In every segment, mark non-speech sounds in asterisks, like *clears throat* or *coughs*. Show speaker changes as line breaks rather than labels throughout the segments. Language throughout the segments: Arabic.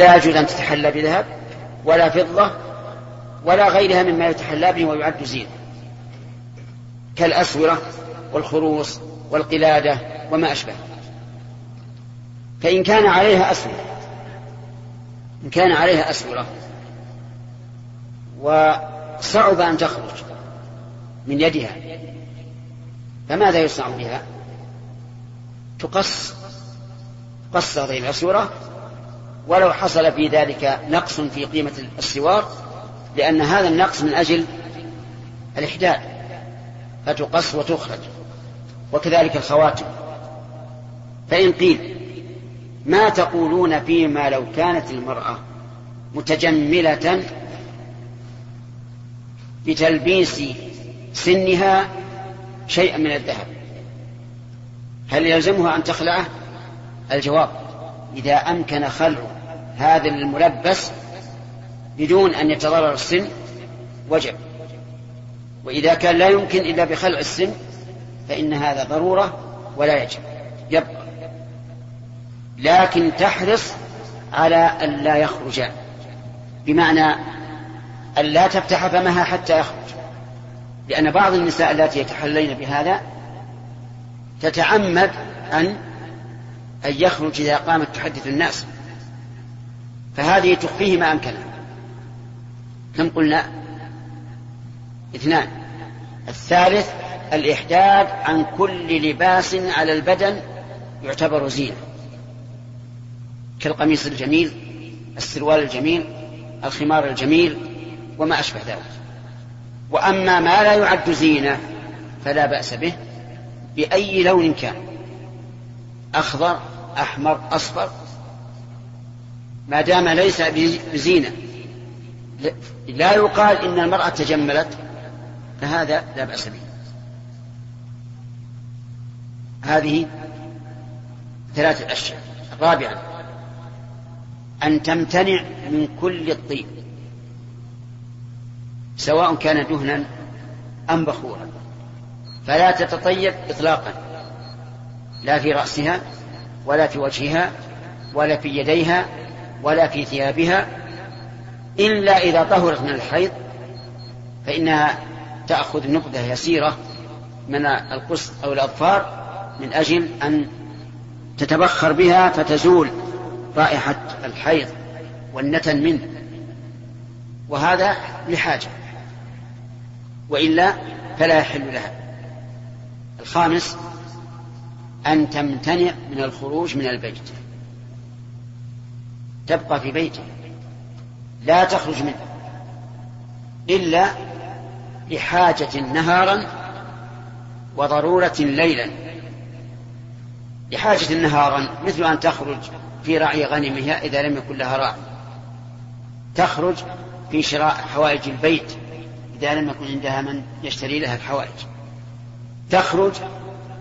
فلا يجوز أن تتحلى بذهب ولا فضة ولا غيرها مما يتحلى به ويعد زينة كالأسورة والخروص والقلادة وما أشبه. فإن كان عليها أسورة إن كان عليها أسورة وصعب أن تخرج من يدها فماذا يصنع بها؟ تقص قص هذه الأسورة ولو حصل في ذلك نقص في قيمة السوار لأن هذا النقص من أجل الإحداث فتقص وتخرج. وكذلك الخواتم. فإن قيل ما تقولون فيما لو كانت المرأة متجملة بتلبيس سنها شيئا من الذهب هل يلزمها أن تخلعه؟ الجواب إذا أمكن خلع هذا الملبس بدون أن يتضرر السن وجب. وإذا كان لا يمكن إلا بخلع السن فإن هذا ضرورة ولا يجب. يبقى. لكن تحرص على أن لا يخرج. بمعنى أن لا تفتح فمها حتى يخرج. لأن بعض النساء اللاتي يتحلين بهذا تتعمد أن أن يخرج إذا قامت تحدث الناس. فهذه تخفيه ما أمكنها كم قلنا اثنان. الثالث الإحداد عن كل لباس على البدن يعتبر زينة. كالقميص الجميل السروال الجميل الخمار الجميل وما أشبه ذلك. وأما ما لا يعد زينة فلا بأس به بأي لون كان. أخضر أحمر أصفر ما دام ليس بزينة. لا يقال إن المرأة تجملت فهذا لا بأس به. هذه ثلاثة أشياء. رابعا أن تمتنع من كل الطيب سواء كان دهنا أم بخورا. فلا تتطيب إطلاقا لا في رأسها ولا في وجهها ولا في يديها ولا في ثيابها إلا إذا طهرت من الحيض فإنها تأخذ نقدة يسيرة من القص أو الأظفار من أجل أن تتبخر بها فتزول رائحة الحيض والنتن منه. وهذا لحاجة وإلا فلا يحل لها. الخامس أن تمتنع من الخروج من البيت. تبقى في بيته. لا تخرج منه. إلا لحاجة نهارا وضرورة ليلا. لحاجة نهارا مثل أن تخرج في رعي غنمها إذا لم يكن لها راعي تخرج في شراء حوائج البيت إذا لم يكن عندها من يشتري لها الحوائج. تخرج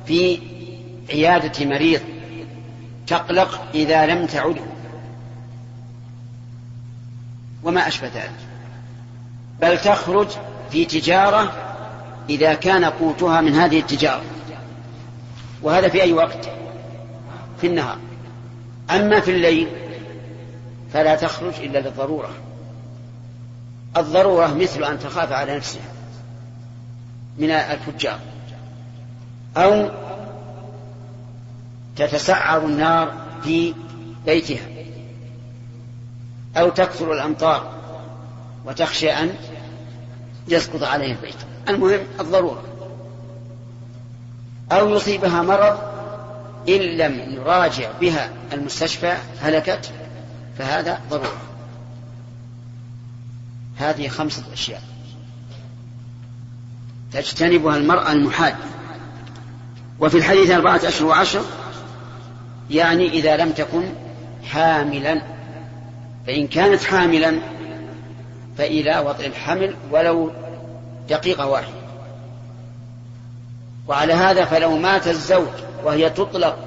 في عيادة مريض تقلق إذا لم تعده. وما أشبه ذلك. بل تخرج في تجارة إذا كان قوتها من هذه التجارة. وهذا في أي وقت؟ في النهار. أما في الليل فلا تخرج إلا للضرورة. الضرورة مثل أن تخاف على نفسها من الفجار. أو تتسعر النار في بيتها. أو تكثر الأمطار وتخشى أن يسقط عليه البيت المهم الضرورة. أو يصيبها مرض إن لم يراجع بها المستشفى هلكت فهذا ضرورة. هذه خمسة أشياء. تجتنبها المرأة المحاجة وفي الحديث أربعة أشهر وعشر يعني إذا لم تكن حاملا فإن كانت حاملا فإلى وضع الحمل ولو دقيقة واحدة. وعلى هذا فلو مات الزوج وهي تطلق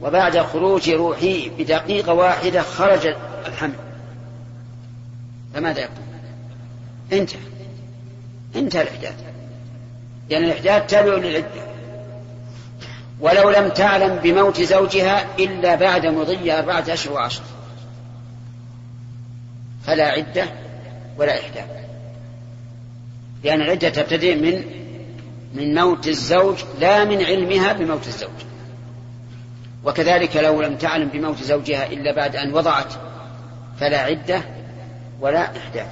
وبعد خروج روحه بدقيقة واحدة خرج الحمل. فماذا يكون انتهى. انتهى الإحداث. لأن الإحداث تابع للعدة. ولو لم تعلم بموت زوجها إلا بعد مضي أربعة أشهر وعشر فلا عدة ولا إحداث لأن العدة تبتدئ من من موت الزوج لا من علمها بموت الزوج. وكذلك لو لم تعلم بموت زوجها إلا بعد أن وضعت فلا عدة ولا إحداث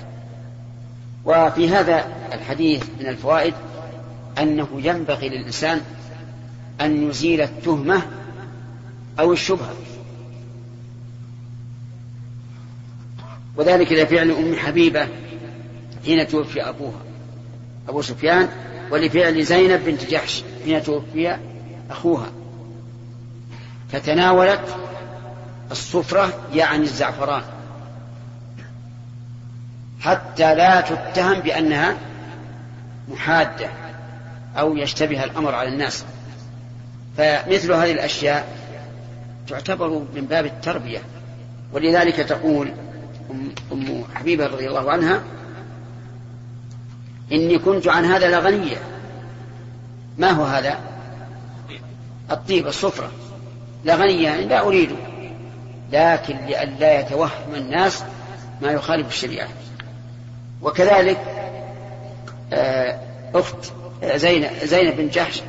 وفي هذا الحديث من الفوائد أنه ينبغي للإنسان أن يزيل التهمة أو الشبهة. وذلك لفعل أم حبيبة حين توفي أبوها أبو سفيان ولفعل زينب بنت جحش حين توفي أخوها. فتناولت الصفرة يعني الزعفران حتى لا تتهم بأنها محادة أو يشتبه الأمر على الناس. فمثل هذه الأشياء تعتبر من باب التربية ولذلك تقول أم حبيبة رضي الله عنها إني كنت عن هذا لغنية ما هو هذا؟ الطيب الصفرة. لغنية يعني لا أريده لكن لئلا يتوهم الناس ما يخالف الشريعة. وكذلك آه، أخت زينب, زينب بن جحش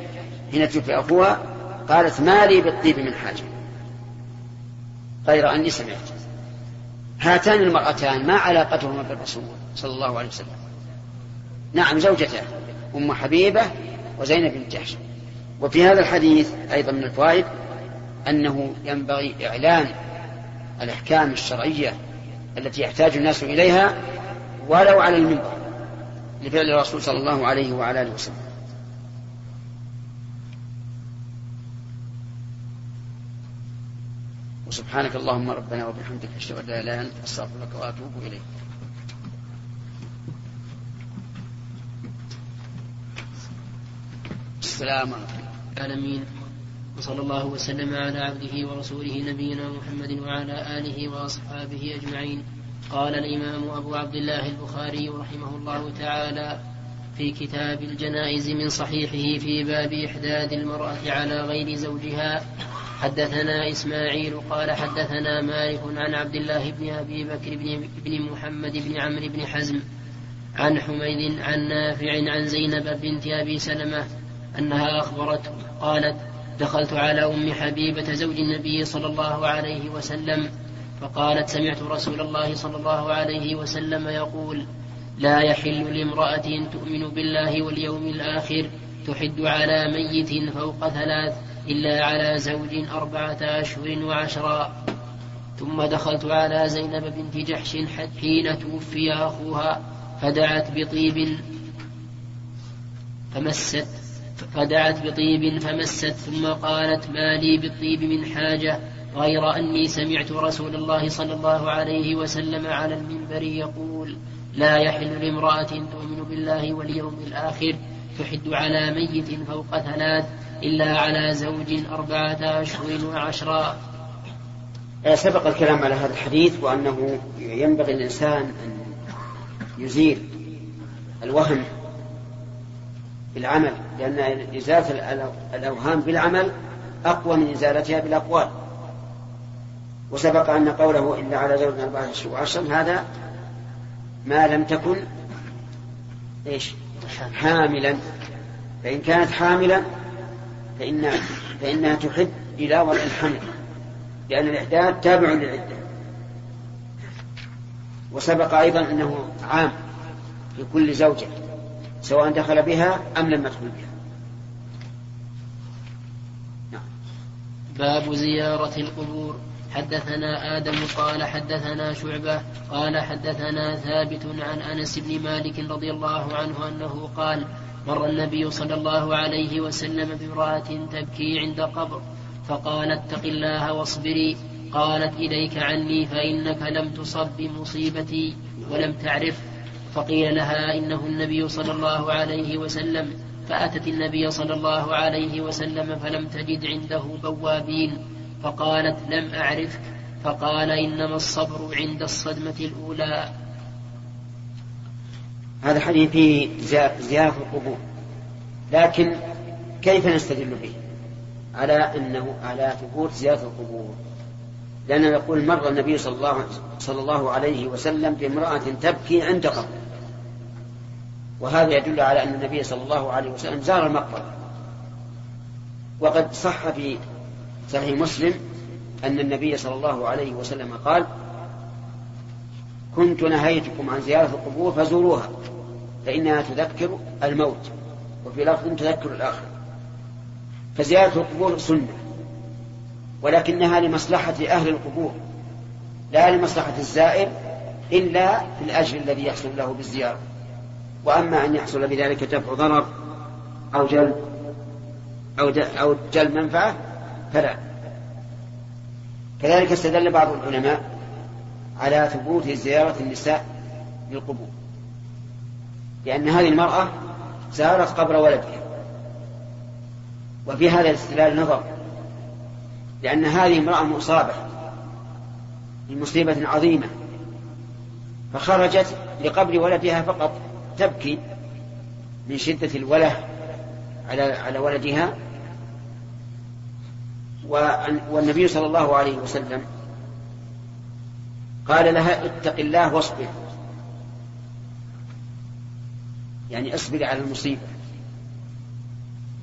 حين توفي أخوها قالت ما لي بالطيب من حاجة. غير أني سمعت. هاتان المرأتان ما علاقتهما بالرسول صلى الله عليه وسلم. نعم زوجتان أم حبيبة وزينب بن جحش. وفي هذا الحديث أيضا من الفوائد أنه ينبغي إعلان الأحكام الشرعية التي يحتاج الناس إليها ولو على المنبر لفعل الرسول صلى الله عليه وعلى آله وسلم. وسبحانك اللهم ربنا وبحمدك أشهد أن لا إله إلا أنت أستغفرك وأتوب إليك. السلام عليكم.
العالمين. وصلى الله وسلم على عبده ورسوله نبينا محمد وعلى آله وأصحابه أجمعين. قال الإمام أبو عبد الله البخاري رحمه الله تعالى في كتاب الجنائز من صحيحه في باب إحداد المرأة على غير زوجها حدثنا إسماعيل قال حدثنا مالك عن عبد الله بن أبي بكر بن, بن محمد بن عمرو بن حزم عن حميد عن نافع عن زينب بنت أبي سلمة أنها أخبرته قالت دخلت على أم حبيبة زوج النبي صلى الله عليه وسلم فقالت سمعت رسول الله صلى الله عليه وسلم يقول لا يحل لامرأة تؤمن بالله واليوم الآخر تحد على ميت فوق ثلاث إلا على زوج أربعة أشهر وعشرا ثم دخلت على زينب بنت جحش حين توفي أخوها فدعت بطيب فمست فدعت بطيب فمست. ثم قالت ما لي بالطيب من حاجة غير أني سمعت رسول الله صلى الله عليه وسلم على المنبر يقول لا يحل لامرأة تؤمن بالله واليوم الآخر تحد على ميت فوق ثلاث إلا على زوج أربعة أشهر وعشرا
آه، سبق الكلام على هذا الحديث وأنه ينبغي الإنسان أن يزيل الوهم بالعمل لأن إزالة الأوهام بالعمل أقوى من إزالتها بالأقوال. وسبق أن قوله إلا على زوج أربعة أشهر وعشرا هذا ما لم تكن إيش؟ حاملا. فإن كانت حاملا فإن فإنها تحد إلى وضع الحمل. لأن الإحداث تابع للعدة. وسبق أيضا أنه عام في كل زوجة سواء دخل بها أم لم يدخل بها.
نعم. باب زيارة القبور. حدثنا آدم قال حدثنا شعبة قال حدثنا ثابت عن أنس بن مالك رضي الله عنه أنه قال مر النبي صلى الله عليه وسلم بامرأة تبكي عند قبر فقال اتق الله واصبري. قالت إليك عني فإنك لم تصب بمصيبتي ولم تعرف. فقيل لها إنه النبي صلى الله عليه وسلم. فأتت النبي صلى الله عليه وسلم فلم تجد عنده بوابين. فقالت لم أعرفك. فقال إنما الصبر عند الصدمة الأولى.
هذا الحديث فيه زيارة القبور لكن كيف نستدل به؟ على أنه على ثبوت زيارة القبور لأنه يقول مر النبي صلى الله, صلى الله عليه وسلم بامرأة تبكي عند قبر. وهذا يدل على أن النبي صلى الله عليه وسلم زار المقبرة. وقد صح في صحيح مسلم أن النبي صلى الله عليه وسلم قال كنت نهيتكم عن زيارة القبور فزوروها فإنها تذكر الموت وفي لفظ تذكر الآخرة. فزيارة القبور سنة ولكنها لمصلحة أهل القبور لا لمصلحة الزائر إلا في الأجر الذي يحصل له بالزيارة. وأما أن يحصل بذلك دفع ضرر أو جلب أو أو جلب منفعة فلا. كذلك استدل بعض العلماء على ثبوت زيارة النساء للقبور. لأن هذه المرأة زارت قبر ولدها. وفي هذا الاستدلال نظر لأن هذه امرأة مصابة بمصيبة عظيمة فخرجت لقبر ولدها فقط تبكي من شدة الوله على على ولدها. والنبي صلى الله عليه وسلم قال لها اتق الله واصبر. يعني اصبري على المصيبة.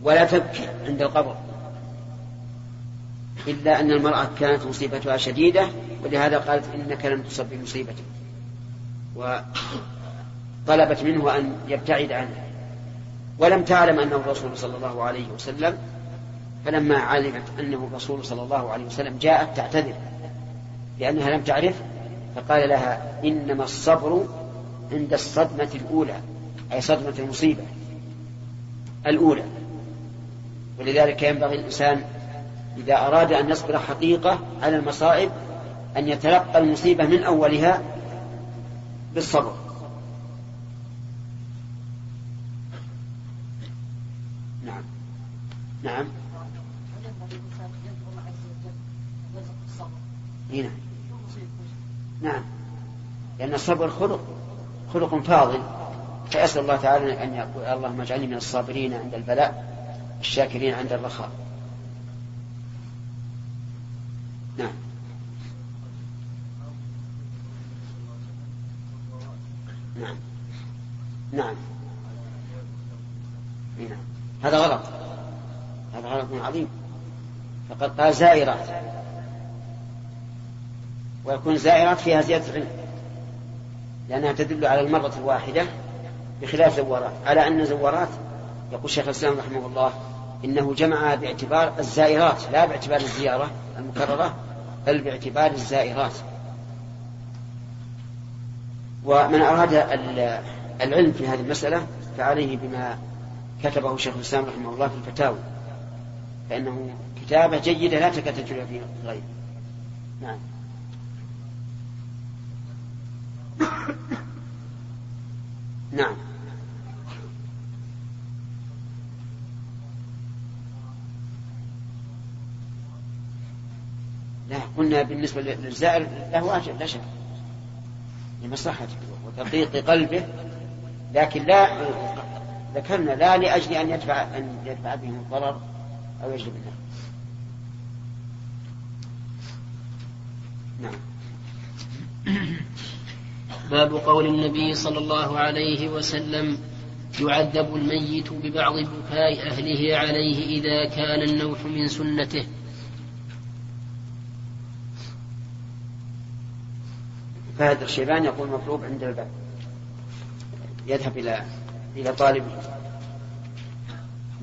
ولا تبكي عند القبر. إلا أن المرأة كانت مصيبتها شديدة ولهذا قالت إنك لم تصب بمصيبتك. وطلبت منه أن يبتعد عنها ولم تعلم أنه الرسول صلى الله عليه وسلم فلما علمت أنه الرسول صلى الله عليه وسلم جاءت تعتذر. لأنها لم تعرف فقال لها إنما الصبر عند الصدمة الأولى أي صدمة المصيبة الأولى. ولذلك ينبغي الإنسان إذا أراد أن يصبر حقيقة على المصائب أن يتلقى المصيبة من أولها بالصبر. نعم. نعم. هنا. نعم. لأن الصبر خلق خلق فاضل. فأسأل الله تعالى أن يقول اللهم اجعلني من الصابرين عند البلاء الشاكرين عند الرخاء. نعم. نعم. نعم. نعم. هذا غلط. هذا غلط عظيم. فقد قال زائرات ويكون زائرات فيها زيادة علم لأنها تدل على المرة الواحدة بخلاف زوارات. على أن زوارات يقول شيخ الإسلام رحمه الله إنه جمع باعتبار الزائرات لا باعتبار الزيارة المكررة بل باعتبار الزائرات. ومن أراد العلم في هذه المسألة فعليه بما كتبه شيخ الإسلام رحمه الله في الفتاوى فإنه كتابة جيدة لا تكاد تجد في غيره نعم. *coughs* نعم. لا قلنا بالنسبة للزائر له أجر لا شك. لمصلحته وتضييق قلبه. لكن لا ذكرنا لا لأجل أن يدفع أن يدفع بهم الضرر أو يجلب النار نعم. *coughs*
باب قول النبي صلى الله عليه وسلم يعذب الميت ببعض بكاء أهله عليه إذا كان النوح من سنته.
فهد الشيبان يقول مطلوب عند الباب. يذهب إلى إلى طالب.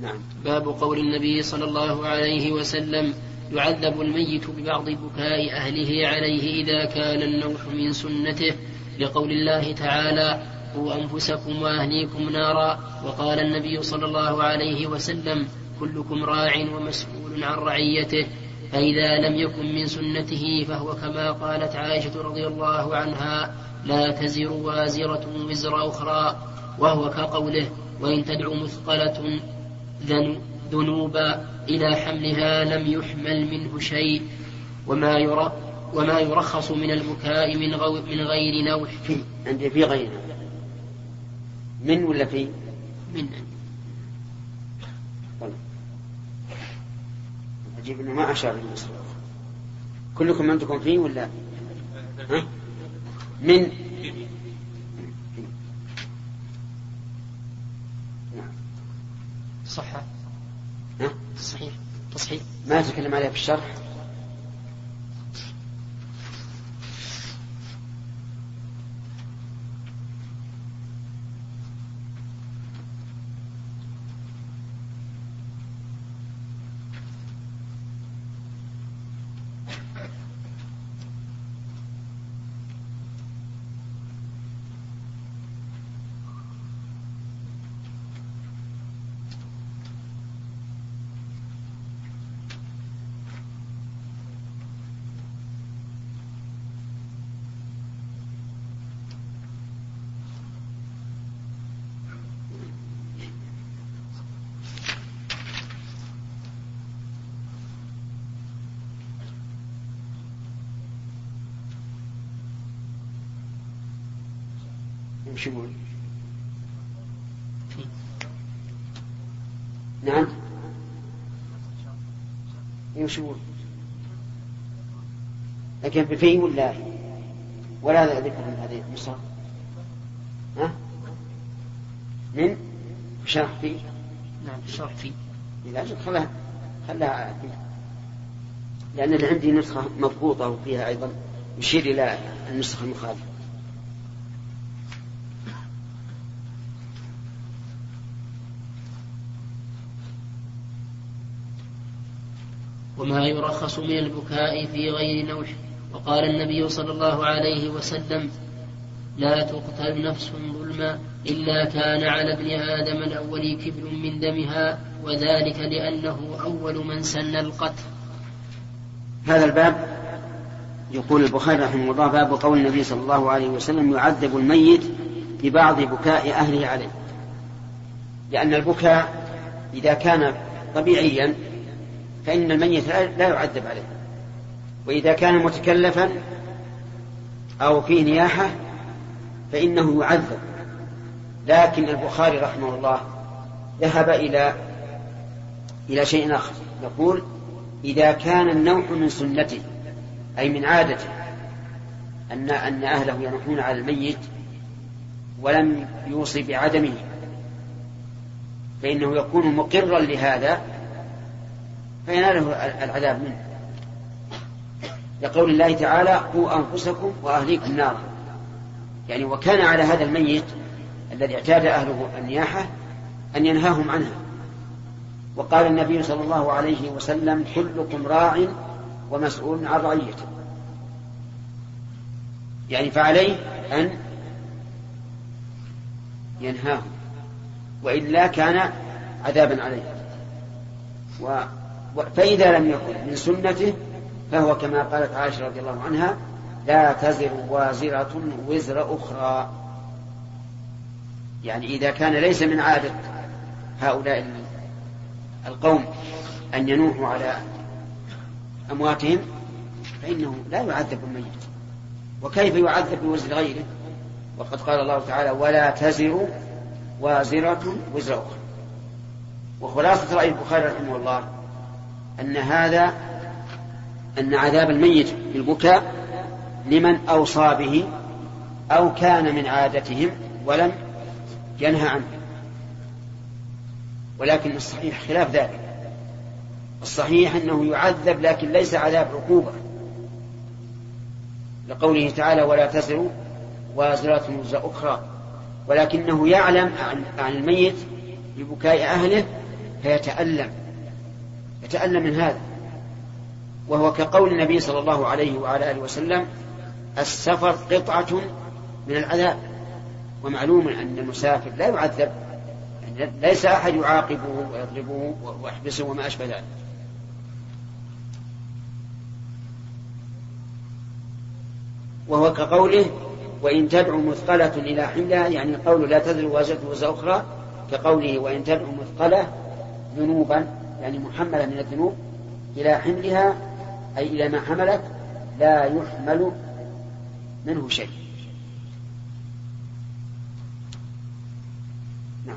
نعم. باب قول النبي صلى الله عليه وسلم يعذب الميت ببعض بكاء أهله عليه إذا كان النوح من سنته. لقول الله تعالى قوا أنفسكم وأهليكم نارا. وقال النبي صلى الله عليه وسلم كلكم راع ومسؤول عن رعيته فإذا لم يكن من سنته فهو كما قالت عائشة رضي الله عنها لا تزر وازرة وزر أخرى. وهو كقوله وإن تدع مثقلة ذنوبا إلى حملها لم يحمل منه شيء. وما يرى وما يرخص من البكاء من, غو من غير نوح.
في عندي في غير. من ولا في؟
من.
طيب. عجيب إنه ما أشار للمصر كلكم عندكم فيه ولا؟ ها؟ من.
صحة؟ صحيح تصحيح.
ما تكلم عليها في الشرح. وش يقول؟ نعم. وش يقول؟ لكن بفي ولا ولا ذكر من هذه مصر ها؟ من؟ شرح في؟
نعم شرح في.
لا خلها خلها لأن اللي عندي نسخة مضبوطة وفيها أيضا يشير إلى النسخة المخالفة.
وما يرخص من البكاء في غير نوح. وقال النبي صلى الله عليه وسلم لا تقتل نفس ظلما إلا كان على ابن آدم الأول كبر من دمها وذلك لأنه أول من سن القتل.
هذا الباب يقول البخاري رحمه الله باب قول النبي صلى الله عليه وسلم يعذب الميت ببعض بكاء أهله عليه. لأن البكاء إذا كان طبيعيا فإن الميت لا يعذب عليه. وإذا كان متكلفا أو فيه نياحة فإنه يعذب. لكن البخاري رحمه الله ذهب إلى إلى شيء آخر. يقول إذا كان النوح من سنته أي من عادته أن أن أهله ينوحون على الميت ولم يوصي بعدمه فإنه يكون مقرا لهذا فيناله العذاب منه. لقول الله تعالى قوا أنفسكم وأهليكم نارا. يعني وكان على هذا الميت الذي اعتاد أهله النياحة أن ينهاهم عنها. وقال النبي صلى الله عليه وسلم كلكم راع ومسؤول عن رعيته. يعني فعليه أن ينهاهم. وإلا كان عذابا عليه. فإذا لم يكن من سنته فهو كما قالت عائشة رضي الله عنها لا تزر وازرة وزر أخرى. يعني إذا كان ليس من عادة هؤلاء القوم أن ينوحوا على أمواتهم فإنه لا يعذب الميت. وكيف يعذب بوزر غيره؟ وقد قال الله تعالى ولا تزر وازرة وزر أخرى. وخلاصة رأي البخاري رحمه الله أن هذا أن عذاب الميت بالبكاء لمن أوصى به أو كان من عادتهم ولم ينهى عنه. ولكن الصحيح خلاف ذلك. الصحيح أنه يعذب لكن ليس عذاب عقوبة. لقوله تعالى ولا تزر وازرة وزر أخرى ولكنه يعلم عن الميت ببكاء أهله فيتألم. يتألم من هذا. وهو كقول النبي صلى الله عليه وعلى آله وسلم السفر قطعة من العذاب. ومعلوم أن المسافر لا يعذب ليس أحد يعاقبه ويضربه ويحبسه وما أشبه ذلك. وهو كقوله وإن تدعو مثقلة إلى حملها يعني قول لا تدري وازرة وزر أخرى كقوله وإن تدعو مثقلة ذنوبا يعني محملة من الذنوب إلى حملها أي إلى ما حملت لا يحمل منه شيء. نعم.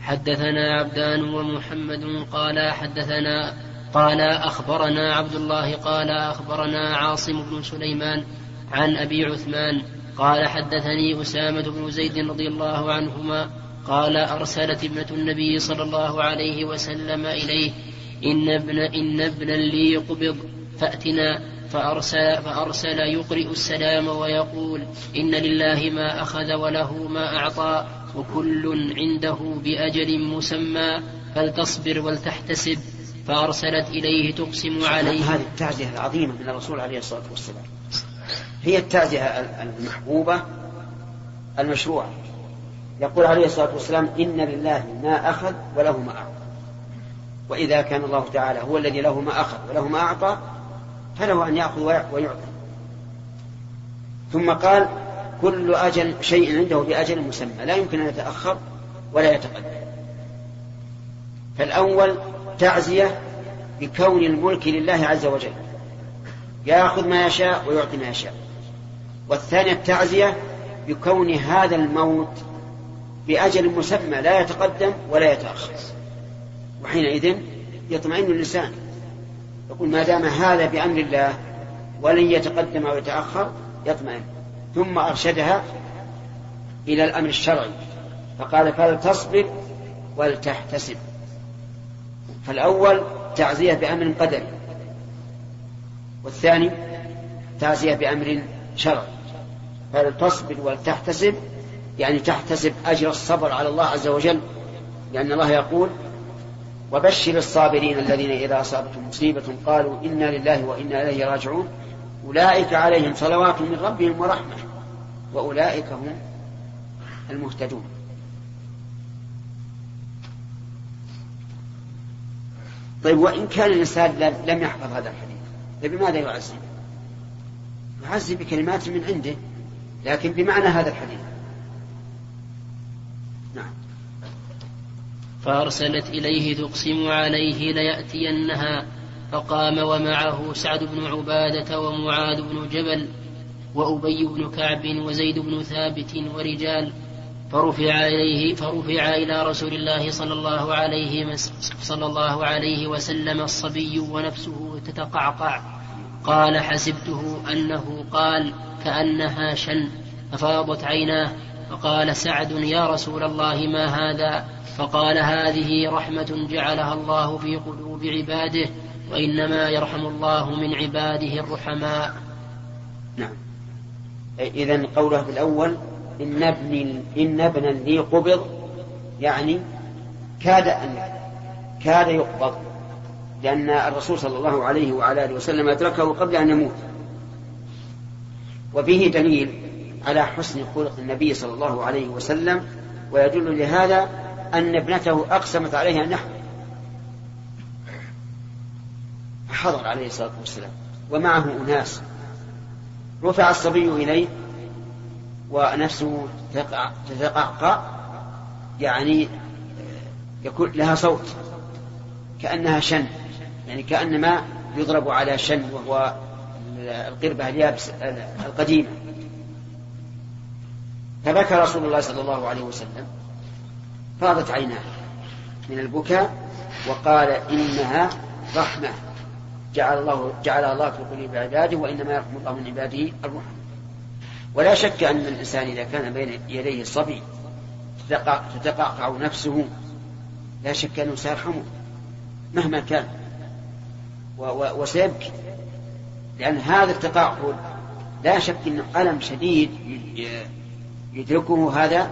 حدثنا عبدان ومحمد قال حدثنا قال أخبرنا عبد الله قال أخبرنا عاصم بن سليمان عن أبي عثمان قال حدثني أسامة بن زيد رضي الله عنهما قال أرسلت ابنة النبي صلى الله عليه وسلم إليه إن ابن إن ابنا لي قبض فأتنا فأرسل, فأرسل يقرئ السلام ويقول إن لله ما أخذ وله ما أعطى وكل عنده بأجل مسمى فلتصبر ولتحتسب فأرسلت إليه تقسم عليه
هذه التعزية العظيمة من الرسول عليه الصلاة والسلام. هي التعزية المحبوبة المشروعة. يقول عليه الصلاة والسلام إن لله ما أخذ وله ما أعطى. وإذا كان الله تعالى هو الذي له ما أخذ وله ما أعطى فله أن يأخذ ويعطي ثم قال كل أجل شيء عنده بأجل مسمى لا يمكن أن يتأخر ولا يتقدم. فالأول تعزية بكون الملك لله عز وجل. يأخذ ما يشاء ويعطي ما يشاء. والثانية التعزية بكون هذا الموت بأجل مسمى لا يتقدم ولا يتأخر. وحينئذ يطمئن الإنسان. يقول ما دام هذا بأمر الله ولن يتقدم أو يتأخر يطمئن. ثم أرشدها إلى الأمر الشرعي. فقال فلتصبر ولتحتسب. فالأول تعزية بأمر قدري. والثاني تعزية بأمر شرعي. فلتصبر ولتحتسب يعني تحتسب أجر الصبر على الله عز وجل لأن الله يقول وبشر الصابرين الذين إذا أصابتهم مصيبة قالوا إنا لله وإنا إليه راجعون أولئك عليهم صلوات من ربهم ورحمة وأولئك هم المهتدون. طيب وإن كان الإنسان لم يحفظ هذا الحديث فبماذا يعزي؟ يعزي بكلمات من عنده لكن بمعنى هذا الحديث. نعم.
فأرسلت إليه تقسم عليه ليأتينها فقام ومعه سعد بن عبادة ومعاذ بن جبل وأبي بن كعب وزيد بن ثابت ورجال فرفع إليه فرفع إلى رسول الله صلى الله عليه صلى الله عليه وسلم الصبي ونفسه تتقعقع. قال حسبته أنه قال كأنها شن ففاضت عيناه فقال سعد يا رسول الله ما هذا؟ فقال هذه رحمة جعلها الله في قلوب عباده وإنما يرحم الله من عباده الرحماء.
نعم. إذا قوله في الأول إن ابن إن ابنا لي قبض يعني كاد أن كاد يقبض لأن الرسول صلى الله عليه وعلى آله وسلم أدركه قبل أن يموت. وفيه دليل على حسن خلق النبي صلى الله عليه وسلم ويدل لهذا أن ابنته أقسمت عليه يحضر فحضر عليه الصلاة والسلام. ومعه أناس. رفع الصبي إليه ونفسه تتقعقع يعني يكون لها صوت. كأنها شن. يعني كأنما يضرب على شن وهو القربة اليابس القديمة. فبكى رسول الله صلى الله عليه وسلم. فاضت عيناه من البكاء وقال إنها رحمة. جعل الله جعلها الله في قلوب عباده وإنما يرحم الله من عباده الرحمة. ولا شك أن الإنسان إذا كان بين يديه الصبي تتقعقع نفسه. لا شك أنه سيرحمه مهما كان. وسيبكي. لأن هذا التقعقع لا شك أنه ألم شديد يدركه هذا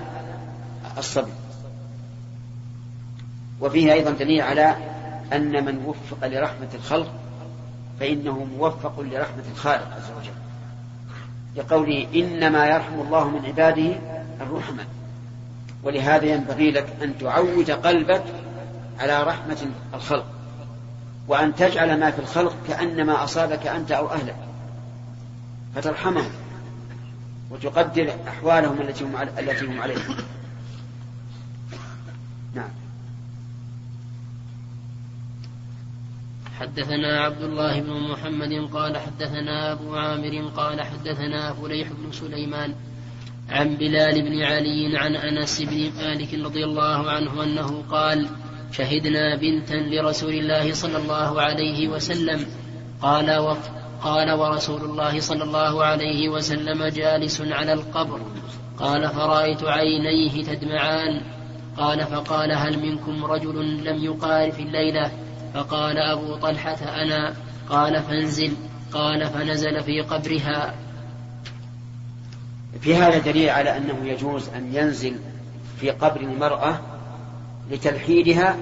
الصبي. وفيه أيضا دليل على أن من وفق لرحمة الخلق فإنه موفق لرحمة الخالق عز وجل. لقوله إنما يرحم الله من عباده الرحمة ولهذا ينبغي لك أن تعود قلبك على رحمة الخلق. وأن تجعل ما في الخلق كأنما أصابك أنت أو أهلك. فترحمهم. وتقدر أحوالهم التي هم عليها. نعم.
حدثنا عبد الله بن محمد قال حدثنا أبو عامر قال حدثنا فليح بن سليمان عن بلال بن علي عن أنس بن مالك رضي الله عنه أنه قال شهدنا بنتا لرسول الله صلى الله عليه وسلم. قال و قال ورسول الله صلى الله عليه وسلم جالس على القبر. قال فرأيت عينيه تدمعان. قال فقال هل منكم رجل لم يقارف الليلة؟ فقال أبو طلحة أنا. قال فانزل. قال فنزل في قبرها.
في هذا دليل على أنه يجوز أن ينزل في قبر المرأة لتلحيدها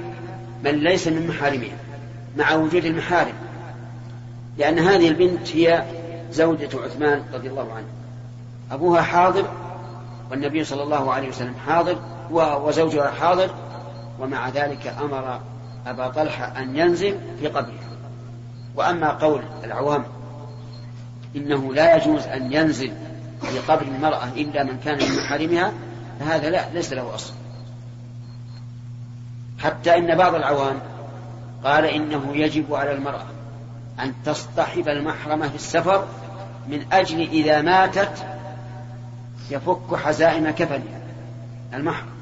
من ليس من محارمها مع وجود المحارم. لأن هذه البنت هي زوجة عثمان رضي الله عنه. أبوها حاضر والنبي صلى الله عليه وسلم حاضر وزوجها حاضر ومع ذلك أمر أبا طلحة أن ينزل في قبرها وأما قول العوام إنه لا يجوز أن ينزل في قبر المرأة إلا من كان من محارمها فهذا لا ليس له أصل. حتى إن بعض العوام قال إنه يجب على المرأة أن تصطحب المحرمة في السفر من أجل إذا ماتت يفك حزائم كفنها المحرم.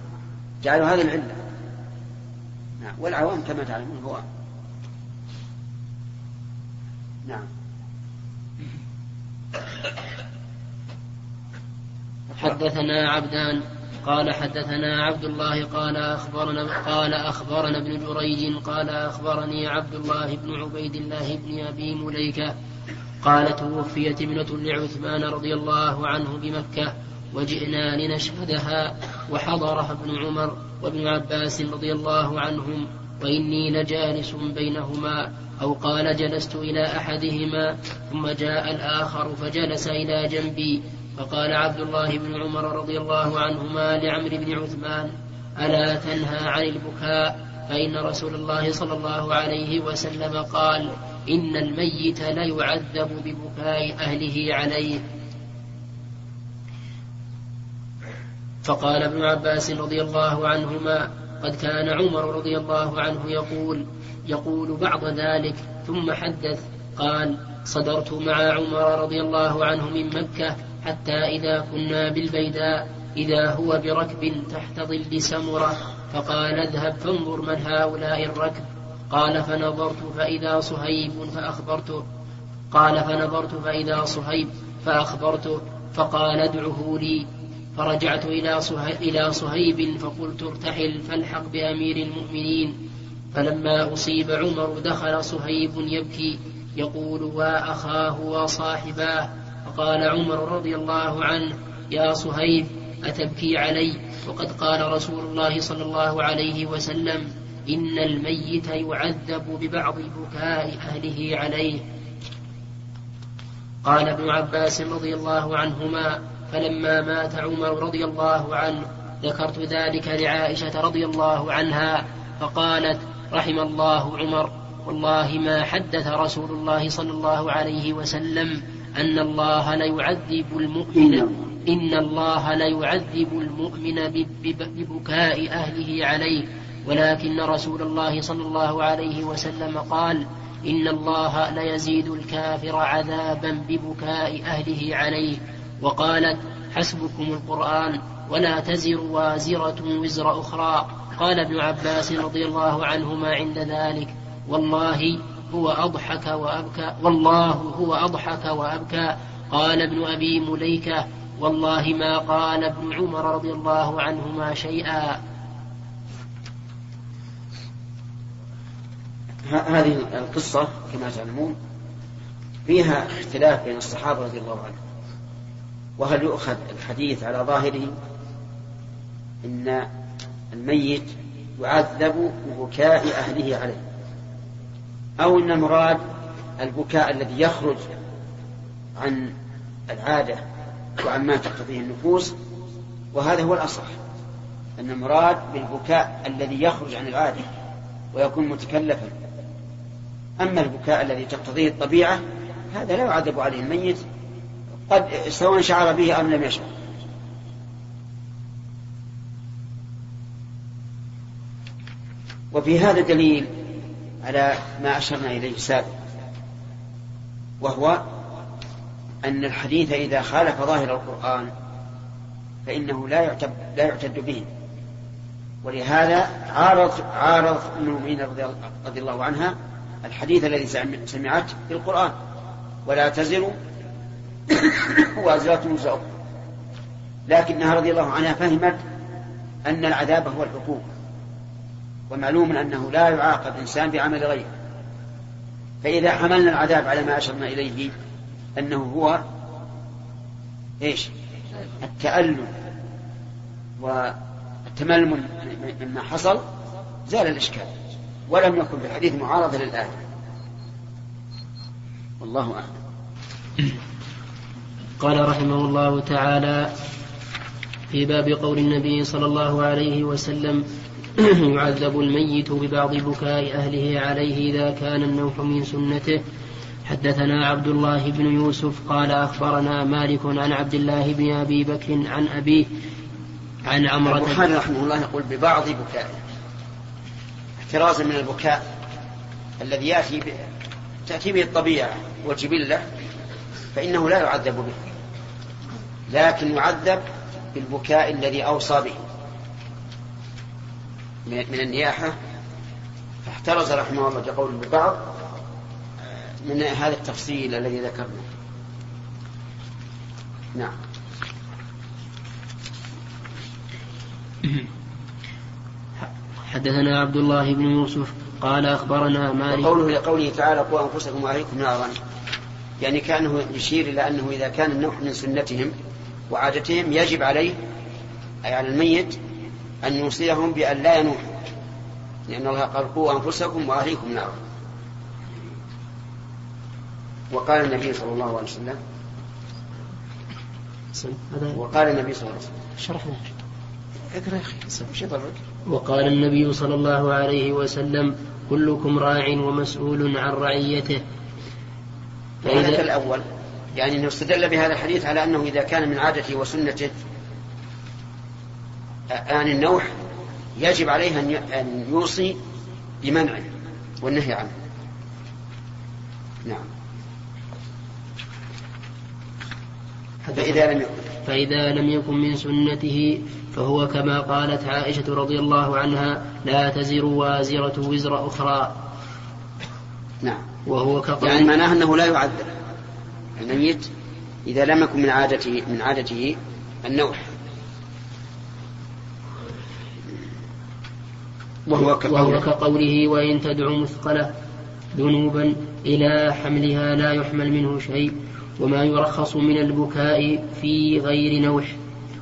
جعلوا هذه العلة. نعم. والعوام كما تعلمون هو. نعم.
حدثنا عبدان قال حدثنا عبد الله قال أخبرنا قال أخبرنا ابن جريج قال أخبرني عبد الله بن عبيد الله بن أبي مليكة قال توفيت ابنة لعثمان رضي الله عنه بمكة وجئنا لنشهدها وحضرها ابن عمر وابن عباس رضي الله عنهم وإني لجالس بينهما أو قال جلست إلى أحدهما ثم جاء الآخر فجلس إلى جنبي فقال عبد الله بن عمر رضي الله عنهما لعمرو بن عثمان ألا تنهى عن البكاء؟ فإن رسول الله صلى الله عليه وسلم قال إن الميت ليعذب ببكاء أهله عليه. فقال ابن عباس رضي الله عنهما قد كان عمر رضي الله عنه يقول يقول بعض ذلك ثم حدث قال صدرت مع عمر رضي الله عنه من مكة حتى إذا كنا بالبيداء إذا هو بركب تحت ظل سمرة فقال اذهب فانظر من هؤلاء الركب. قال فنظرت فإذا صهيب فأخبرته. قال فنظرت فإذا صهيب فأخبرته. فقال ادعه لي. فرجعت إلى إلى صهيب فقلت ارتحل فالحق بأمير المؤمنين. فلما أصيب عمر دخل صهيب يبكي يقول وأخاه وصاحباه فقال عمر رضي الله عنه يا صهيب أتبكي علي؟ وقد قال رسول الله صلى الله عليه وسلم إن الميت يعذب ببعض بكاء أهله عليه. قال ابن عباس رضي الله عنهما فلما مات عمر رضي الله عنه ذكرت ذلك لعائشة رضي الله عنها فقالت رحم الله عمر والله ما حدث رسول الله صلى الله عليه وسلم أن الله ليعذب المؤمن إن الله ليعذب المؤمن ببكاء أهله عليه. ولكن رسول الله صلى الله عليه وسلم قال إن الله ليزيد الكافر عذابا ببكاء أهله عليه. وقالت حسبكم القرآن ولا تزر وازرة وزر أخرى. قال ابن عباس رضي الله عنهما عند ذلك. والله هو أضحك وأبكى والله هو أضحك وأبكى. قال ابن أبي مليكة والله ما قال ابن عمر رضي الله عنهما شيئا.
هذه القصة كما تعلمون فيها اختلاف بين الصحابة رضي الله عنهم. وهل يؤخذ الحديث على ظاهره إن الميت يعذب ببكاء أهله عليه؟ أو أن المراد البكاء الذي يخرج عن العادة وعن ما تقتضيه النفوس وهذا هو الأصح أن المراد بالبكاء الذي يخرج عن العادة ويكون متكلفا. أما البكاء الذي تقتضيه الطبيعة هذا لا يعذب عليه الميت قد سواء شعر به أم لم يشعر. وفي هذا دليل على ما أشرنا إليه سابقا وهو أن الحديث إذا خالف ظاهر القرآن فإنه لا يعتد لا يعتد به. ولهذا عارض عارض أم المؤمنين رضي الله عنها الحديث الذي سمعته في القرآن. ولا تزر *coughs* وازرة وزر لكنها رضي الله عنها فهمت أن العذاب هو العقوبة ومعلوم أنه لا يعاقب إنسان بعمل غيره. فإذا حملنا العذاب على ما أشرنا إليه أنه هو إيش؟ التألم والتململ مما حصل زال الإشكال. ولم يكن في الحديث معارضة للآية والله أعلم.
قال رحمه الله تعالى في باب قول النبي صلى الله عليه وسلم *clears throat* يعذب الميت ببعض بكاء أهله عليه إذا كان النوح من سنته. حدثنا عبد الله بن يوسف قال أخبرنا مالك عن عبد الله بن أبي بكر عن أبيه عن عمرة
البخاري رحمه الله يقول ببعض بكائه احترازا من البكاء الذي يأتي تأتي به الطبيعة والجبلة فإنه لا يعذب به لكن يعذب بالبكاء الذي أوصى به. من النياحة فاحترز رحمه الله بقول ببعض من هذا التفصيل الذي ذكرنا نعم.
حدثنا عبد الله بن يوسف قال أخبرنا مالك
وقوله لقوله تعالى قوا أنفسكم وأهليكم نارا. يعني كأنه يشير إلى أنه إذا كان النوح من سنتهم وعادتهم يجب عليه أي على الميت أن يوصيهم بأن لا ينوحوا لأن الله قال قوا أنفسكم وأهليكم نارا. وقال النبي صلى الله عليه وسلم وقال النبي صلى الله عليه وسلم
شرحنا
اقرأ يا أخي
وقال النبي صلى الله عليه وسلم كلكم راع ومسؤول عن رعيته.
فإذا الأول يعني أنه استدل بهذا الحديث على أنه إذا كان من عادته وسنته آن النوح يجب عليه أن يوصي بمنعه والنهي عنه. نعم. فإذا لم يكن.
فإذا لم يكن من سنته فهو كما قالت عائشة رضي الله عنها لا تزر وازرة وزر أخرى.
نعم.
وهو كقول
يعني معناه أنه لا يعذب الميت إذا لم يكن من عادته من عادته النوح.
وهو كقوله, وهو كقوله. وإن تدع مثقلة ذنوبا إلى حملها لا يحمل منه شيء وما يرخص من البكاء في غير نوح.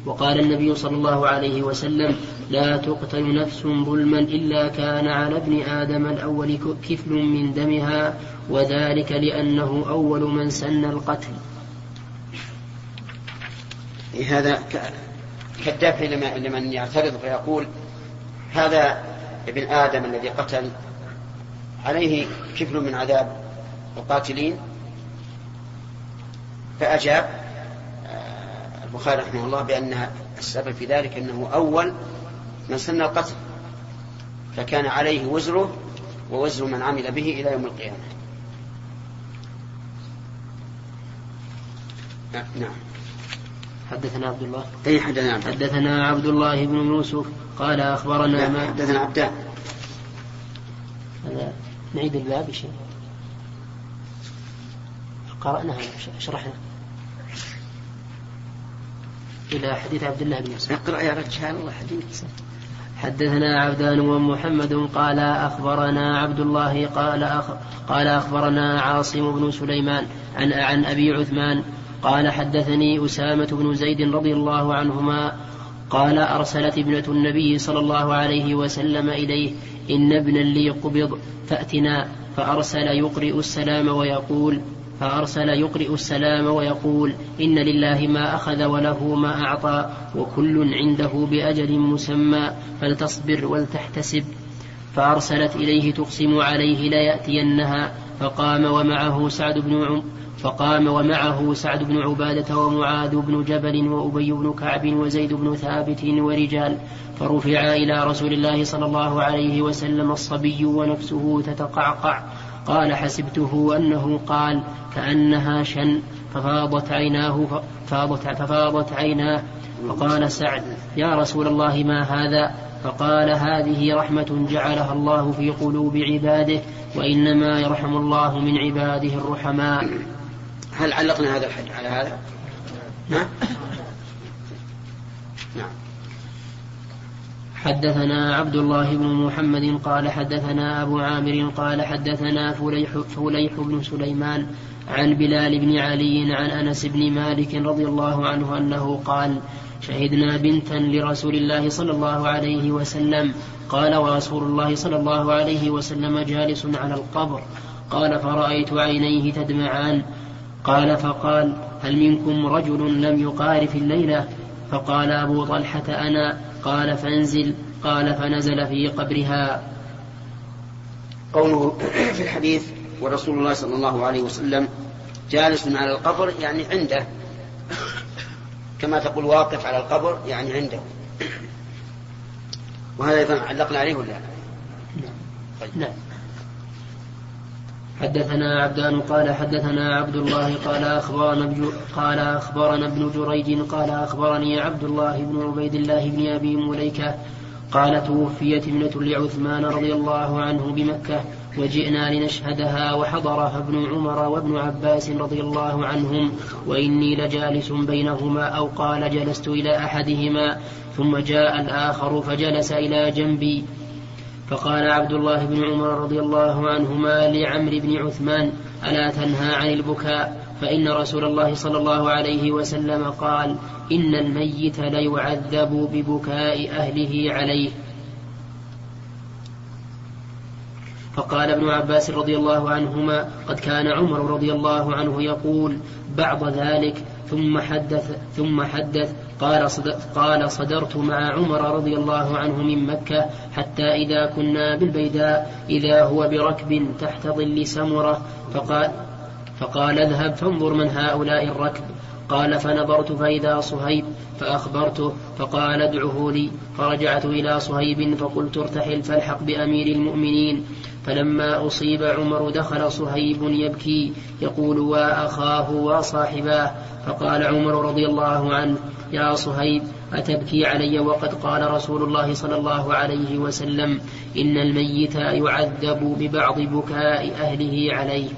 وقال النبي صلى الله عليه وسلم لا تقتل نفس ظلما إلا كان على ابن آدم الأول كفل من دمها وذلك لأنه أول من سن القتل.
هذا كالدافع لمن يعترض فيقول هذا ابن آدم الذي قتل عليه كفل من عذاب القاتلين فأجاب آه، البخاري رحمه الله بأن السبب في ذلك أنه أول من سن القتل فكان عليه وزره ووزر من عمل به إلى يوم القيامة. نعم.
حدثنا عبد الله.
أي حدثنا عبد
حدثنا عبد الله بن يوسف قال أخبرنا
ما حدثنا عبدان
هذا نعيد الباب شيء قرأناها شرحنا إلى حديث عبد الله بن يوسف.
اقرأ يا رجال الله حديث
حدثنا عبدان ومحمد قال أخبرنا عبد الله قال أخ قال أخبرنا عاصم بن سليمان عن عن أبي عثمان قال حدثني أسامة بن زيد رضي الله عنهما قال أرسلت ابنة النبي صلى الله عليه وسلم إليه إن ابنا لي قبض فأتنا فأرسل يقرئ السلام ويقول فأرسل يقرئ السلام ويقول إن لله ما أخذ وله ما أعطى وكل عنده بأجل مسمى فلتصبر ولتحتسب. فأرسلت إليه تقسم عليه ليأتينها فقام ومعه سعد بن فقام ومعه سعد بن عبادة ومعاذ بن جبل وأبي بن كعب وزيد بن ثابت ورجال فرفع إلى رسول الله صلى الله عليه وسلم الصبي ونفسه تتقعقع قال حسبته أنه قال كأنها شن ففاضت عيناه ففاضت, ففاضت عيناه فقال سعد يا رسول الله ما هذا؟ فقال هذه رحمة جعلها الله في قلوب عباده وإنما يرحم الله من عباده الرحماء.
هل علقنا هذا الحج على هذا؟ نعم
نعم. حدثنا عبد الله بن محمد قال حدثنا أبو عامر قال حدثنا فليح, فليح بن سليمان عن بلال بن علي عن أنس بن مالك رضي الله عنه أنه قال شهدنا بنتا لرسول الله صلى الله عليه وسلم. قال ورسول الله صلى الله عليه وسلم جالس على القبر. قال فرأيت عينيه تدمعان. قال فقال هل منكم رجل لم يقارف الليلة؟ فقال أبو طلحة أنا. قال فانزل. قال فنزل في قبرها.
قوله في الحديث ورسول الله صلى الله عليه وسلم جالس على القبر يعني عنده. كما تقول واقف على القبر يعني عنده. وهذا أيضا علقنا عليه ولا
نعم. طيب. نعم. حدثنا عبدان قال حدثنا عبد الله قال أخبرنا قال أخبرنا ابن جريج قال أخبرني عبد الله بن عبيد الله بن أبي مليكة قال توفيت ابنة لعثمان رضي الله عنه بمكة وجئنا لنشهدها وحضرها ابن عمر وابن عباس رضي الله عنهم وإني لجالس بينهما أو قال جلست إلى أحدهما ثم جاء الآخر فجلس إلى جنبي فقال عبد الله بن عمر رضي الله عنهما لعمرو بن عثمان ألا تنهى عن البكاء؟ فإن رسول الله صلى الله عليه وسلم قال إن الميت ليعذب ببكاء أهله عليه. فقال ابن عباس رضي الله عنهما قد كان عمر رضي الله عنه يقول بعض ذلك ثم حدث ثم حدث قال قال صدرت مع عمر رضي الله عنه من مكة حتى إذا كنا بالبيداء إذا هو بركب تحت ظل سمرة فقال فقال اذهب فانظر من هؤلاء الركب. قال فنظرت فإذا صهيب فأخبرته فقال ادعه لي. فرجعت إلى صهيب فقلت ارتحل فالحق بأمير المؤمنين. فلما أصيب عمر دخل صهيب يبكي يقول وأخاه وصاحباه فقال عمر رضي الله عنه يا صهيب أتبكي علي وقد قال رسول الله صلى الله عليه وسلم إن الميت يعذب ببعض بكاء أهله عليه.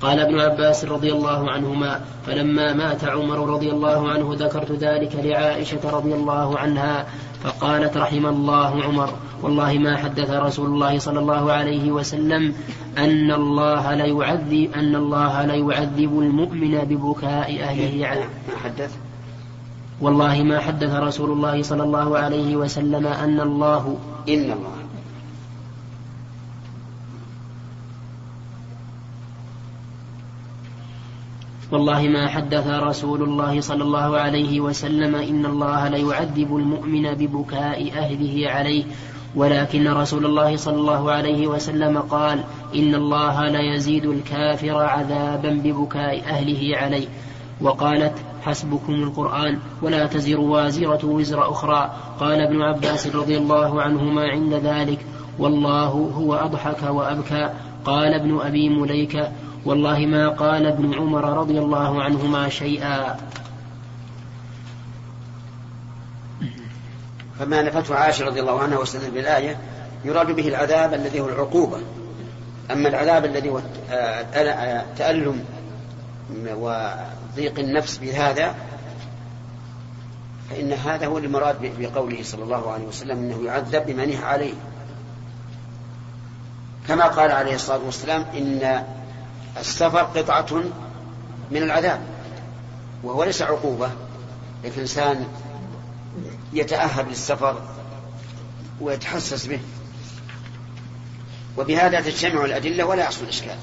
قال ابن عباس رضي الله عنهما فلما مات عمر رضي الله عنه ذكرت ذلك لعائشة رضي الله عنها فقالت رحم الله عمر والله ما حدث رسول الله صلى الله عليه وسلم أن الله لا يعذب أن الله لا يعذب المؤمن ببكاء أهله عليه.
حدث؟
والله ما حدث رسول الله صلى الله عليه وسلم أن الله
إن الله.
والله ما حدث رسول الله صلى الله عليه وسلم إن الله ليعذب المؤمن ببكاء أهله عليه ولكن رسول الله صلى الله عليه وسلم قال إن الله ليزيد الكافر عذابا ببكاء أهله عليه. وقالت حسبكم القرآن ولا تزر وازرة وزر أخرى. قال ابن عباس رضي الله عنهما عند ذلك والله هو أضحك وأبكى. قال ابن أبي مليكة والله ما قال ابن عمر رضي الله عنهما شيئا.
فما نفته عائشة رضي الله عنها واستدل بالآية يراد به العذاب الذي هو العقوبة. أما العذاب الذي هو تألم وضيق النفس بهذا فإن هذا هو المراد بقوله صلى الله عليه وسلم أنه يعذب بمن عليه. كما قال عليه الصلاة والسلام إن السفر قطعة من العذاب وهو ليس عقوبة لكن الإنسان يتأهب للسفر ويتحسس به. وبهذا تجتمع الأدلة ولا يحصل إشكال.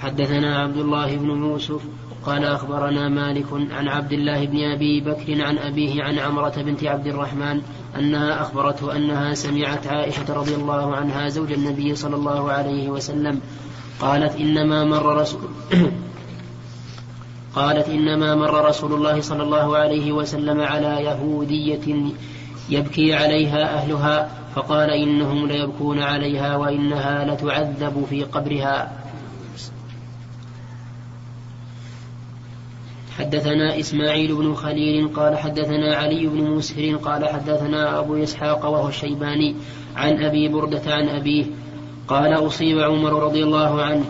حدثنا عبد الله بن يوسف قال أخبرنا مالك عن عبد الله بن أبي بكر عن أبيه عن عمرة بنت عبد الرحمن أنها أخبرته أنها سمعت عائشة رضي الله عنها زوج النبي صلى الله عليه وسلم. قالت إنما مر رسول *coughs* قالت إنما مر رسول الله صلى الله عليه وسلم على يهودية يبكي عليها أهلها فقال إنهم ليبكون عليها وإنها لتعذب في قبرها. حدثنا إسماعيل بن خليل قال حدثنا علي بن مسهر قال حدثنا أبو إسحاق وهو الشيباني عن أبي بردة عن أبيه قال أصيب عمر رضي الله عنه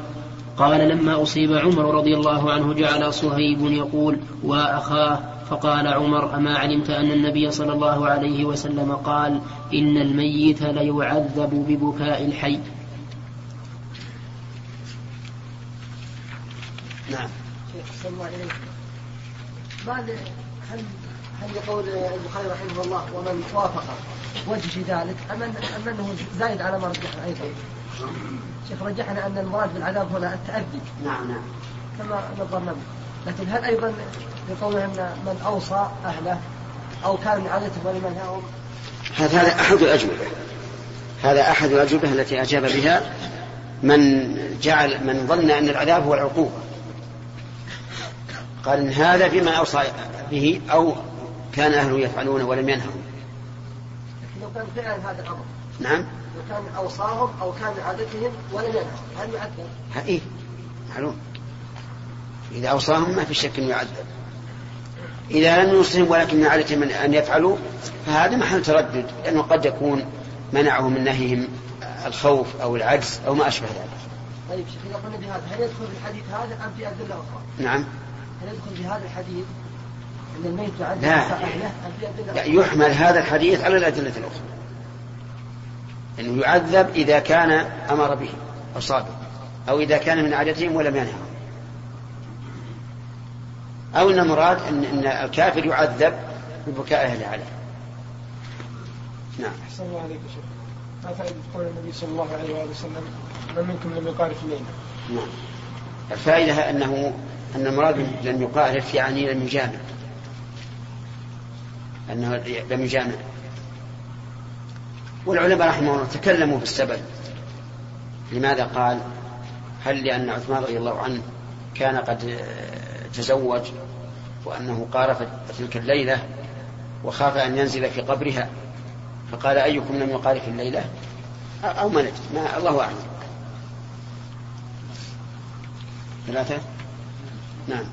قال لما أصيب عمر رضي الله عنه جعل صهيب يقول وأخاه فقال عمر أما علمت أن النبي صلى الله عليه وسلم قال إن الميت ليعذب ببكاء الحي
نعم. بعد هل هل يقول البخاري رحمه الله ومن وافق وجه في ذلك أم أم أنه زايد على ما رجحنا أيضا؟ شيخ رجحنا أن المراد بالعذاب هنا التأدي
نعم نعم.
كما نظرنا لكن هل أيضا يقول أن من أوصى أهله أو كان من عادته ولمن هم
هذا أحد الأجوبة. هذا أحد الأجوبة التي أجاب بها من جعل من ظن أن العذاب هو العقوبة. قال إن هذا بما أوصى به أو كان أهله يفعلونه ولم ينهوا.
لكن لو كان فعلا هذا الأمر.
نعم.
لو كان أوصاهم أو كان عادتهم ولم ينهوا. هل يعذب؟
إيه. معلوم. إذا أوصاهم ما في شك أنه يعذب إذا لم يوصهم ولكن من عادتهم أن يفعلوا فهذا محل تردد لأنه قد يكون منعه من نهيهم الخوف أو العجز أو ما أشبه ذلك.
طيب شيخ إذا قلنا بهذا هل يدخل في الحديث هذا أم في أدلة أخرى؟
نعم.
هل يدخل في هذا الحديث أن الميت يعذب
لا.
أهله؟
يحمل هذا الحديث على الأدلة الأخرى. أنه يعذب إذا كان أمر به أو صادق أو إذا كان من عادتهم ولم ينهوا أو أن المراد أن, أن الكافر يعذب ببكاء أهله عليه. نعم.
أحسن الله عليك يا شيخ. ما فائدة قول النبي صلى الله عليه وآله وسلم من منكم لم يقارف الليل
نعم. الفائدة أنه أن المراد لم يقارف يعني لم يجامع. أنه لم يجامع. والعلماء رحمه الله تكلموا في السبب لماذا قال؟ هل لأن عثمان رضي الله عنه كان قد تزوج وأنه قارف تلك الليلة وخاف أن ينزل في قبرها؟ فقال أيكم لم يقارف الليلة؟ أو ما ندري ما الله أعلم. ثلاثة؟ نعم.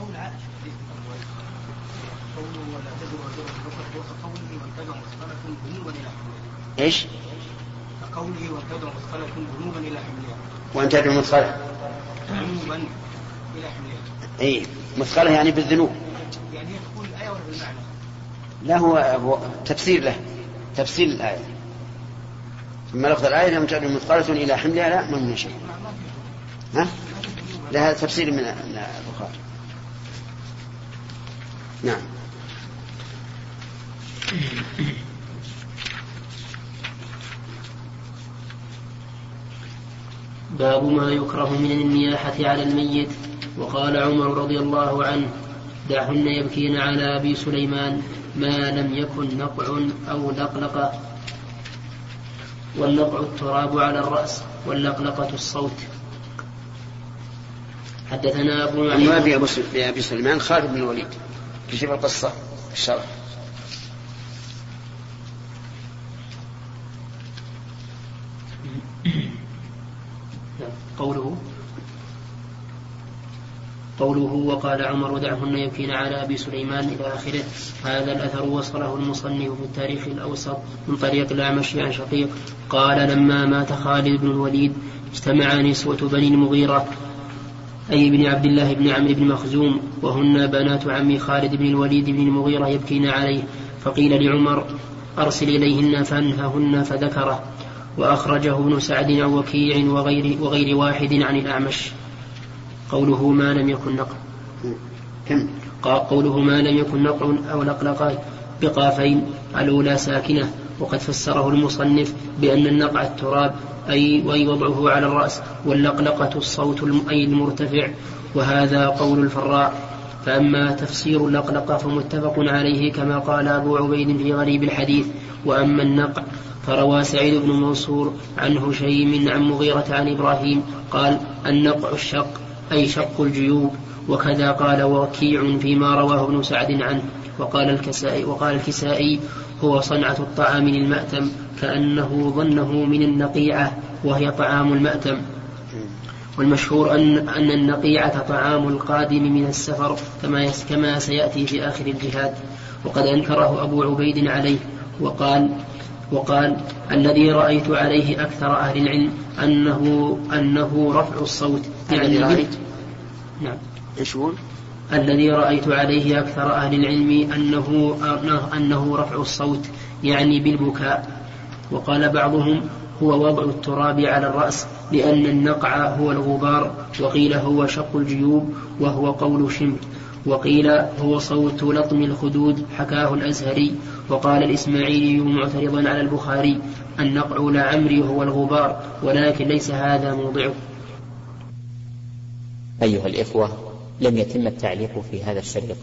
قول عائشة قوله ولا تزر وزر وكقوله مثقلة ذنوبا إلى حملها
إيش؟
كقوله واتبع مثقلة ذنوبا إلى حملها.
وأن تدعو مثقلة
ذنوبا إلى حملها.
أي مثقلة يعني بالذنوب.
يعني هي تقول الآية ولا بالمعنى؟
لا هو تفسير له. تفسير الآية. ثم لفظ الآية لم تدعو مثقلة إلى حملها لا ما من شيء. ها؟ لا هذا تفسير من من البخاري. نعم.
باب ما يكره من النياحة على الميت وقال عمر رضي الله عنه دعهن يبكين على أبي سليمان ما لم يكن نقع أو لقلقة والنقع التراب على الرأس واللقلقة الصوت. حدثنا أبو
بأبو سل- بأبي سليمان خالد بن الوليد. كتب القصة؟ الشرع
قوله قوله وقال عمر ودعهن يبكين على أبي سليمان إلى آخره. هذا الأثر وصله المصنف في التاريخ الأوسط من طريق الاعمش عن شقيق. قال لما مات خالد بن الوليد اجتمع نسوة بني المغيرة. أي بن عبد الله بن عمرو بن مخزوم وهن بنات عم خالد بن الوليد بن المغيرة يبكين عليه. فقيل لعمر أرسل إليهن فأنههن فذكره وأخرجه ابن سعد عن وكيع وغير, وغير واحد عن الأعمش. قوله ما لم يكن نقع.
كم؟
قوله ما لم يكن نقع أو لقلقة بقافين الأولى ساكنة. وقد فسره المصنف بأن النقع التراب أي وأي وضعه على الرأس واللقلقة الصوت أي المرتفع وهذا قول الفراء. فأما تفسير اللقلقة فمتفق عليه كما قال أبو عبيد في غريب الحديث. وأما النقع فروى سعيد بن منصور عن هشيم عن مغيرة عن إبراهيم قال النقع الشق أي شق الجيوب. وكذا قال وكيع فيما رواه ابن سعد عنه. وقال الكسائي وقال الكسائي هو صنعة الطعام للمأتم كأنه ظنه من النقيعة وهي طعام المأتم. والمشهور أن أن النقيعة طعام القادم من السفر كما كما سيأتي في آخر الجهاد. وقد أنكره أبو عبيد عليه وقال وقال الذي رأيت عليه أكثر أهل العلم أنه أنه رفع الصوت.
يعني
نعم.
هو؟
الذي رأيت عليه أكثر أهل العلم أنه أنه رفع الصوت يعني بالبكاء. وقال بعضهم هو وضع التراب على الرأس لأن النقع هو الغبار وقيل هو شق الجيوب وهو قول شمر وقيل هو صوت لطم الخدود حكاه الأزهري. وقال الإسماعيلي معترضا على البخاري النقع لعمري هو الغبار ولكن ليس هذا موضعه.
أيها الإخوة لم يتم التعليق في هذا الشريط.